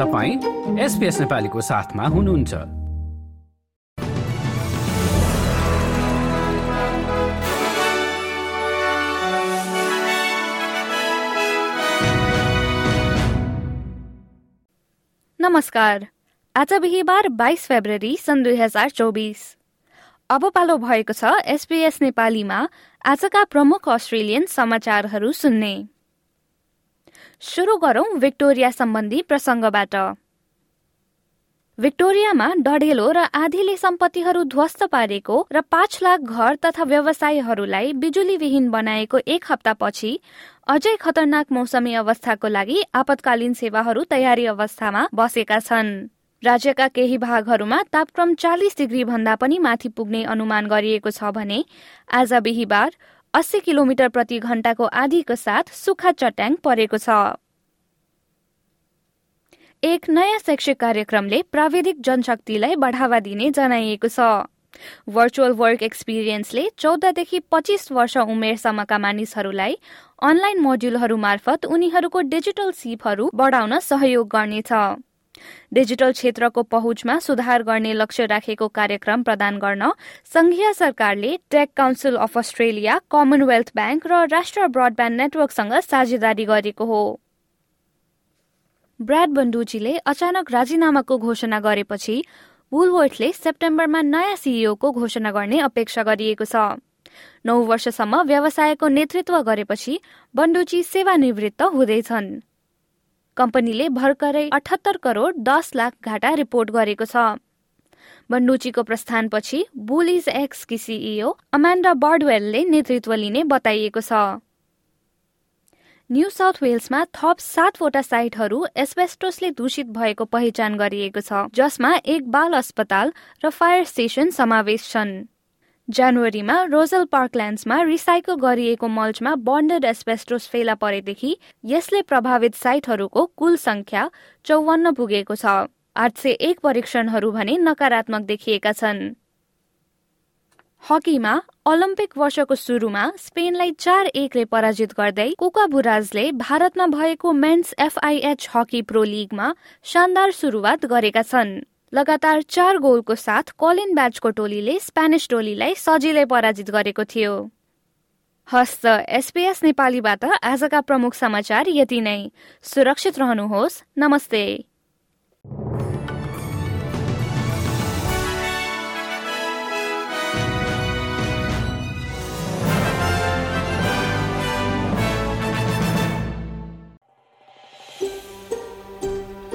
तपाईँ एसपिएस नेपालीको साथमा हुनुहुन्छ। नमस्कार। आज बिहिबार बाइस फेब्रुअरी सन् दुई हजार चौबिस। अब पालो भएको छ एसपीएस नेपालीमा आजका प्रमुख अस्ट्रेलियन समाचारहरू सुन्ने। सुरु गरौं विक्टोरिया सम्बन्धी प्रसङ्गबाट। विक्टोरियामा डढेलो र आधीले सम्पत्तिहरू ध्वस्त पारेको र पाँच लाख घर तथा व्यवसायहरूलाई बिजुलीविहीन बनाएको एक हप्तापछि अझै खतरनाक मौसमी अवस्थाको लागि आपतकालीन सेवाहरू तयारी अवस्थामा बसेका छन्। राज्यका केही भागहरूमा तापक्रम चालिस डिग्री भन्दा पनि माथि पुग्ने अनुमान गरिएको छ भने आज बिहिबार अस्सी किलोमिटर प्रति घण्टाको आधीको साथ सुक्खा चट्याङ परेको छ। एक नयाँ शैक्षिक कार्यक्रमले प्राविधिक जनशक्तिलाई बढावा दिने जनाइएको छ। भर्चुअल वर्क एक्सपिरियन्सले चौधदेखि पच्चिस वर्ष उमेरसम्मका मानिसहरूलाई अनलाइन मोड्युलहरू मार्फत उनीहरूको डिजिटल सिपहरू बढाउन सहयोग गर्नेछ। डिजिटल क्षेत्रको पहुँचमा सुधार गर्ने लक्ष्य राखेको कार्यक्रम प्रदान गर्न संघीय सरकारले tech council of Australia Commonwealth bank र राष्ट्र ब्रडब्यान्ड नेटवर्कसँग साझेदारी गरेको हो। ब्राड बन्डुचीले अचानक राजीनामाको घोषणा गरेपछि वुलवर्थले सेप्टेम्बरमा नयाँ सिइओको घोषणा गर्ने अपेक्षा गरिएको छ। नौ वर्षसम्म व्यवसायको नेतृत्व गरेपछि बन्डुची सेवानिवृत्त हुँदैछन्। कम्पनीले भर्खरै अठहत्तर करोड दस लाख घाटा रिपोर्ट गरेको छ। बन्डुचीको प्रस्थानपछि बुलिज एक्स कि सिइओ अमान्डा बर्डवेलले नेतृत्व लिने बताइएको छ। न्यू साउथ वेल्समा थप सातवटा साइटहरू एस्बेस्टोसले दूषित भएको पहिचान गरिएको छ जसमा एक बाल अस्पताल र फायर स्टेशन समावेश छन्। जनवरीमा रोजल पार्कल्यान्ड्समा रिसाइकल गरिएको मल्चमा बन्डेड एस्पेस्टोस फेला परेदेखि यसले प्रभावित साइटहरूको कुल संख्या चौवन्न पुगेको छ। आठ सय एक परीक्षणहरू भने नकारात्मक देखिएका छन्। हकीमा ओलम्पिक वर्षको सुरुमा स्पेनलाई चार एकले पराजित गर्दै कोका बुराजले भारतमा भएको मेन्स एफआईएच हकी प्रो लिगमा शानदार सुरुवात गरेका छन्। लगातार चार गोलको साथ कलिन ब्याचको टोलीले स्पेनिस टोलीलाई सजिलै पराजित गरेको थियो। हस्त एसपीएस नेपालीबाट आजका प्रमुख समाचार यति नै। सुरक्षित रहनुहोस्। नमस्ते।